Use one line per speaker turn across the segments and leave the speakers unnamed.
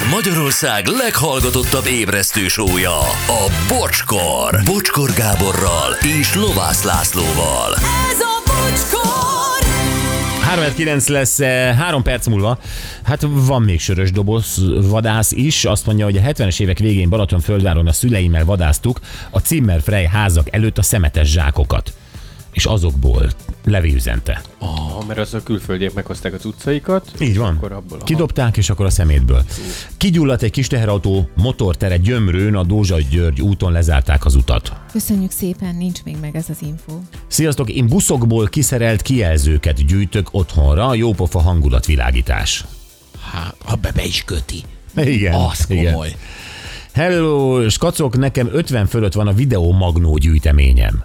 Ez Magyarország leghallgatottabb ébresztő sója, a Bocskor. Bocskor Gáborral és Lovász Lászlóval.
Ez a bocskor!
3 lesz eh, három perc múlva. Hát van még sörös doboz vadász is. Azt mondja, hogy a 70-es évek végén Balatonföldváron a szüleimmel vadáztuk a Zimmer Frey házak előtt a szemetes zsákokat. És azokból Levi üzente.
Ah, mert az a külföldiek meghozták az utcaikat.
Így van.
Akkor abból a
Kidobták, és akkor a szemétből. Kigyulladt egy kis teherautó motortere gyömrőn, a Dózsa György úton lezárták az utat.
Köszönjük szépen, nincs még meg ez az info.
Sziasztok, én buszokból kiszerelt kijelzőket gyűjtök otthonra, jópofa hangulatvilágítás.
Hát, ha be, be is köti.
Igen.
Az komoly.
Hello, skacok, nekem 50 fölött van a videó magnó gyűjteményem.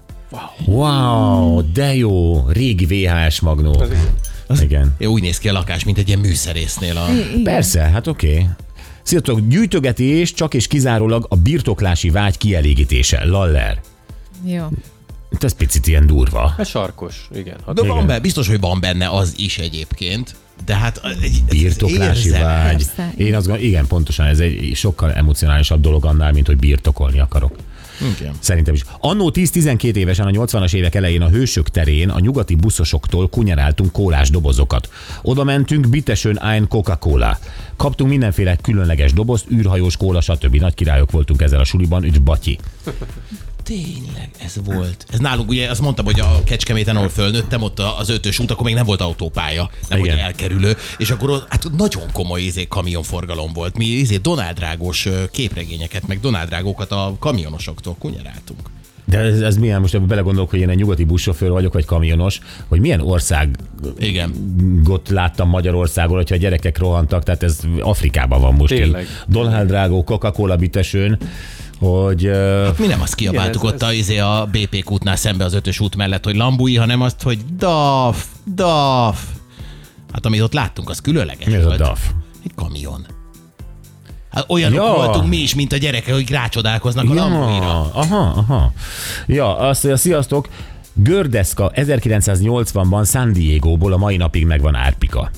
Wow. wow, de jó, régi VHS magnó. Igen.
Jó, úgy néz ki a lakás, mint egy ilyen műszerésznél. A...
Igen.
Persze, hát oké. Okay. Sziasztok, gyűjtögetés csak és kizárólag a birtoklási vágy kielégítése. Laller.
Jó.
Ez picit ilyen durva.
Hát sarkos, igen. Hát
De van
Igen.
benne, biztos, hogy van benne az is egyébként. De hát egy,
Birtoklási
érzem.
vágy.
Persze.
Én azt gondolom, igen, pontosan ez egy sokkal emocionálisabb dolog annál, mint hogy birtokolni akarok.
Igen.
Szerintem is. Annó 10-12 évesen a 80-as évek elején a Hősök terén a nyugati buszosoktól kunyeráltunk kólás dobozokat. Oda mentünk, bitesön ein Coca-Cola. Kaptunk mindenféle különleges dobozt, űrhajós kóla, stb. Nagy királyok voltunk ezzel a suliban, üdv Batyi.
Tényleg, ez volt. Ez nálunk ugye, azt mondtam, hogy a Kecskeméten, ahol fölnőttem, ott az ötös út, akkor még nem volt autópálya, nem
Igen.
volt elkerülő, és akkor ott, hát nagyon komoly izé, kamionforgalom volt. Mi izé Donald Drágos ö, képregényeket, meg Donald Drágókat a kamionosoktól kunyeráltunk.
De ez, ez milyen, most ebben belegondolok, hogy én egy nyugati buszsofőr vagyok, vagy kamionos, hogy milyen ország
Igen.
Got láttam Magyarországon, hogyha a gyerekek rohantak, tehát ez Afrikában van most.
Tényleg.
Donald Drágó, Coca-Cola bitesőn, hogy uh,
Mi nem azt kiabáltuk
Igen,
ott
ez-
a, izé a BP útnál szembe az ötös út mellett, hogy lambui, hanem azt, hogy daf, daf. Hát amit ott láttunk, az különleges
mi ez a
volt.
DAF?
Egy kamion. Hát olyanok
Ja.
voltunk mi is, mint a gyerekek, hogy rácsodálkoznak a lambuira.
Ja, aha, aha. Ja, azt mondja, sziasztok, Gördeszka 1980-ban San Diego-ból a mai napig megvan árpika.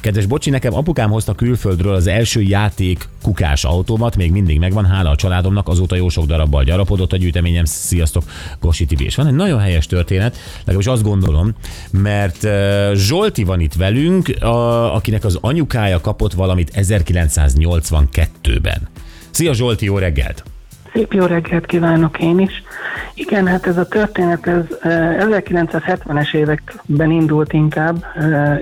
Kedves bocsi, nekem apukám hozta külföldről az első játék kukás autómat, még mindig megvan, hála a családomnak, azóta jó sok darabbal gyarapodott a gyűjteményem, sziasztok, Gosi Tibi. És van egy nagyon helyes történet, legalábbis azt gondolom, mert Zsolti van itt velünk, a, akinek az anyukája kapott valamit 1982-ben. Szia Zsolti, jó reggelt!
Szép jó reggelt kívánok én is. Igen, hát ez a történet, ez eh, 1970-es években indult inkább.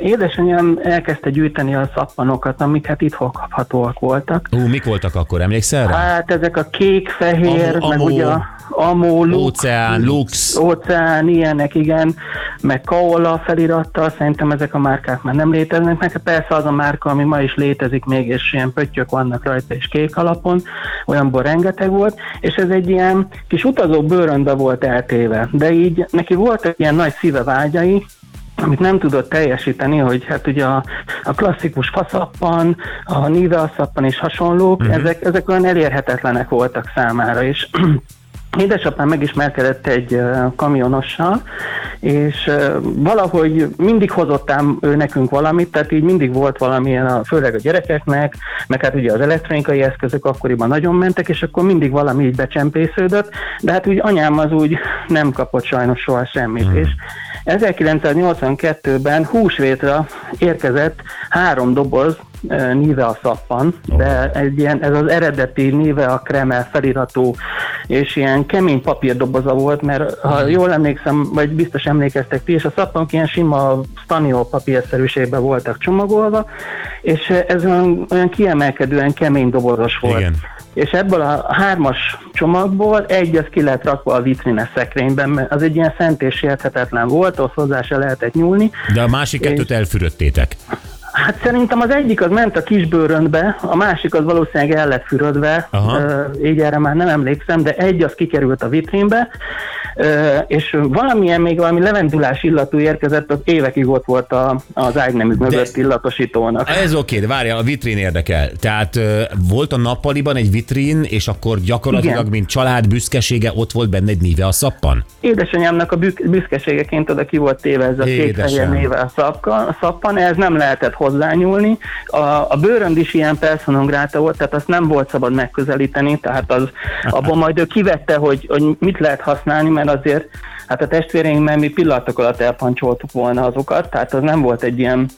Édesanyám elkezdte gyűjteni a szappanokat, amik hát itt kaphatóak voltak.
Ú, mik voltak akkor, emlékszel rá?
Hát ezek a kék, fehér,
Amó-
meg
amó.
ugye a amó, luk,
Óceán, Lux.
óceán, ilyenek, igen, meg Kaola felirattal, szerintem ezek a márkák már nem léteznek, meg. Hát persze az a márka, ami ma is létezik még, és ilyen pöttyök vannak rajta, és kék alapon, olyanból rengeteg volt, és ez egy ilyen kis utazó bőrönbe volt eltéve, de így neki voltak ilyen nagy szíve vágyai, amit nem tudott teljesíteni, hogy hát ugye a, a klasszikus faszappan, a Nivea szappan és hasonlók, uh-huh. ezek, ezek olyan elérhetetlenek voltak számára, és Édesapám megismerkedett egy kamionossal, és valahogy mindig hozott ám ő nekünk valamit, tehát így mindig volt valamilyen, a, főleg a gyerekeknek, meg hát ugye az elektronikai eszközök akkoriban nagyon mentek, és akkor mindig valami így becsempésződött, de hát úgy anyám az úgy nem kapott sajnos soha semmit, és 1982-ben húsvétra érkezett három doboz Nivea szappan, de egy ilyen, ez az eredeti Nivea Kremel feliratú és ilyen kemény papírdoboza volt, mert ha jól emlékszem, vagy biztos emlékeztek ti, és a szappanok ilyen sima staniol papírszerűségben voltak csomagolva, és ez olyan, olyan kiemelkedően kemény dobozos volt.
Igen.
És ebből a hármas csomagból egy az ki lehet rakva a vitrines szekrényben, mert az egy ilyen szent és sérthetetlen volt, ott hozzá se lehetett nyúlni.
De a másik kettőt elfürödtétek.
Hát szerintem az egyik az ment a kisbőröntbe, a másik az valószínűleg el lett fürödve,
Aha.
Így erre már nem emlékszem, de egy az kikerült a vitrínbe, és valamilyen még valami levendulás illatú érkezett, az évekig ott volt a, az ágynemű mögött illatosítónak.
Ez oké, de várjál, a vitrin érdekel. Tehát volt a nappaliban egy vitrin, és akkor gyakorlatilag,
Igen.
mint család büszkesége, ott volt benne egy Nivea szappan?
Édesanyámnak a büszkeségeként oda ki volt téve ez a kék néve a, szapka, a szappan, ez nem lehetett hozzá hozzányúlni. A, a bőrönd is ilyen personon grata volt, tehát azt nem volt szabad megközelíteni, tehát az, abban majd ő kivette, hogy, hogy mit lehet használni, mert azért hát a testvéreinkben mi pillanatok alatt elpancsoltuk volna azokat, tehát az nem volt egy ilyen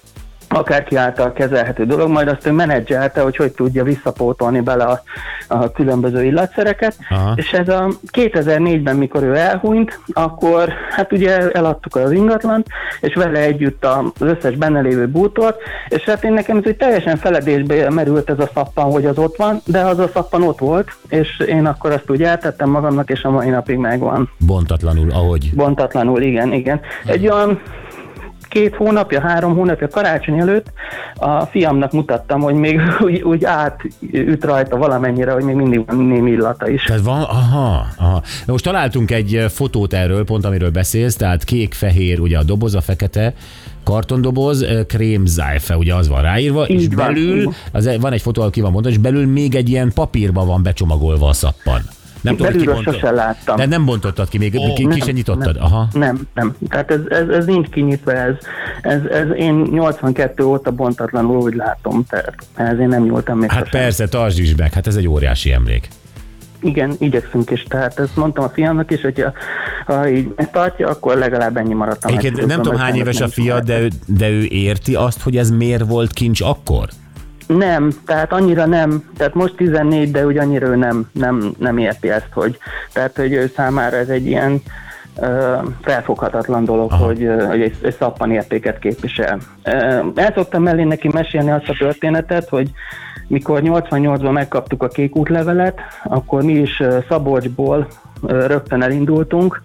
akárki által kezelhető dolog, majd azt ő menedzselte, hogy hogy tudja visszapótolni bele a, a különböző illatszereket,
Aha.
és ez a 2004-ben, mikor ő elhunyt, akkor hát ugye eladtuk az ingatlant, és vele együtt az összes benne lévő bútort, és hát én nekem ez egy teljesen feledésbe merült ez a szappan, hogy az ott van, de az a szappan ott volt, és én akkor azt úgy eltettem magamnak, és a mai napig megvan.
Bontatlanul, ahogy.
Bontatlanul, igen, igen. Egy olyan két hónapja, három hónapja karácsony előtt a fiamnak mutattam, hogy még úgy, úgy átüt rajta valamennyire, hogy még mindig van némi illata is.
Tehát van, aha, aha. Most találtunk egy fotót erről, pont amiről beszélsz, tehát kék-fehér, ugye a doboz, a fekete, kartondoboz, eh, krémzájfe, ugye az van ráírva,
Így
és
van,
belül, az, van egy fotó, ahol ki van mondva, és belül még egy ilyen papírba van becsomagolva a szappan. Nem tudom, hogy
Belülről
bontott-
sose láttam.
De nem bontottad ki, még ki, ki sem nyitottad.
Nem,
Aha.
Nem, nem. Tehát ez, ez, ez nincs kinyitva, ez, ez, ez én 82 óta bontatlanul úgy látom, tehát ez én nem nyúltam még
Hát
sosem.
persze, tartsd is meg, hát ez egy óriási emlék.
Igen, igyekszünk is, tehát ezt mondtam a fiamnak is, hogy ha így tartja, akkor legalább ennyi maradt.
Egyébként nem tudom hány éves a fiad, de ő, de ő érti azt, hogy ez miért volt kincs akkor?
Nem, tehát annyira nem, tehát most 14, de úgy annyira ő nem, nem, nem érti ezt, hogy, tehát hogy ő számára ez egy ilyen ö, felfoghatatlan dolog,
Aha.
hogy, hogy egy, egy szappan értéket képvisel. El szoktam mellé neki mesélni azt a történetet, hogy mikor 88-ban megkaptuk a kék útlevelet, akkor mi is Szabolcsból rögtön elindultunk.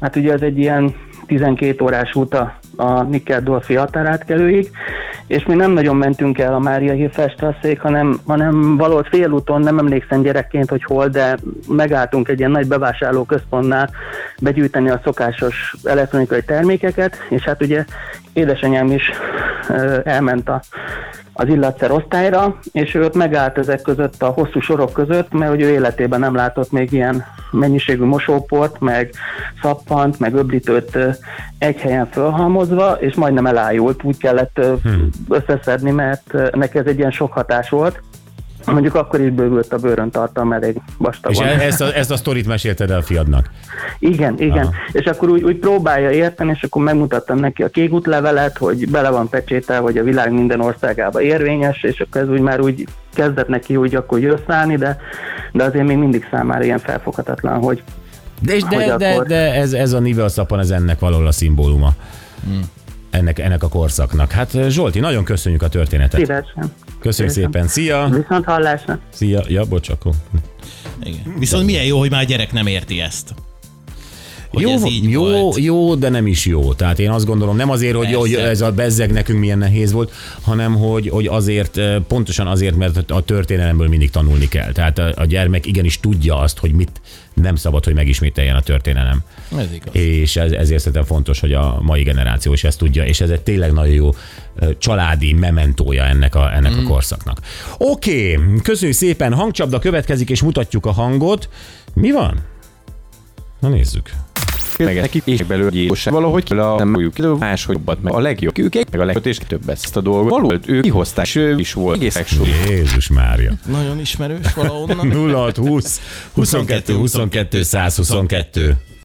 Hát ugye ez egy ilyen 12 órás út a, a Nikkeldorfi határátkelőig, és mi nem nagyon mentünk el a Mária Hírfestrasszék, hanem, hanem valahol félúton, nem emlékszem gyerekként, hogy hol, de megálltunk egy ilyen nagy bevásárlóközpontnál begyűjteni a szokásos elektronikai termékeket, és hát ugye édesanyám is elment a, az illatszer osztályra, és ő ott megállt ezek között a hosszú sorok között, mert hogy ő életében nem látott még ilyen mennyiségű mosóport, meg szappant, meg öblítőt egy helyen fölhalmozva, és majdnem elájult, úgy kellett ö, összeszedni, mert neki ez egy ilyen sok hatás volt. Mondjuk akkor is bővült a bőrön tartalma elég
És
vastagon.
e- ezt a, ezt a sztorit mesélted el a fiadnak.
Igen, igen.
Aha.
És akkor úgy, úgy próbálja érteni, és akkor megmutattam neki a kék útlevelet, hogy bele van pecsétel, hogy a világ minden országába érvényes, és akkor ez úgy már úgy kezdett neki úgy akkor jösszállni, de, de azért még mindig számára ilyen felfoghatatlan, hogy
De, és de,
Hogy
de,
akkor-
de ez, ez a nivel szappan, ez ennek valahol a szimbóluma.
Hmm.
Ennek, ennek a korszaknak. Hát Zsolti, nagyon köszönjük a történetet.
szívesen.
Köszönjük szépen. Szia!
Viszont hallásra.
Szia! Ja, bocs, akkor.
Igen. Viszont milyen jó, hogy már a gyerek nem érti ezt. Hogy
jó,
ez így
jó,
volt.
jó, de nem is jó. Tehát én azt gondolom, nem azért, hogy,
Persze.
hogy ez a bezzeg nekünk milyen nehéz volt, hanem hogy, hogy azért, eh, pontosan azért, mert a történelemből mindig tanulni kell. Tehát a, a gyermek igenis tudja azt, hogy mit nem szabad, hogy megismételjen a történelem.
Ez igaz.
És ez, ezért szerintem fontos, hogy a mai generáció is ezt tudja, és ez egy tényleg nagyon jó ö, családi mementója ennek a, ennek mm. a korszaknak. Oké, okay, köszönjük szépen, hangcsapda következik, és mutatjuk a hangot. Mi van? Na nézzük.
Meg neki és belőle gyilkos. Valahogy ki a nem újjuk elő, máshogy jobbat meg a legjobb kőkék, meg a legjobb és több ezt a dolgot. Valóban ő kihozták, és ő is volt egész.
Jézus Mária.
Nagyon ismerős valahonnan.
0620 22 22 122.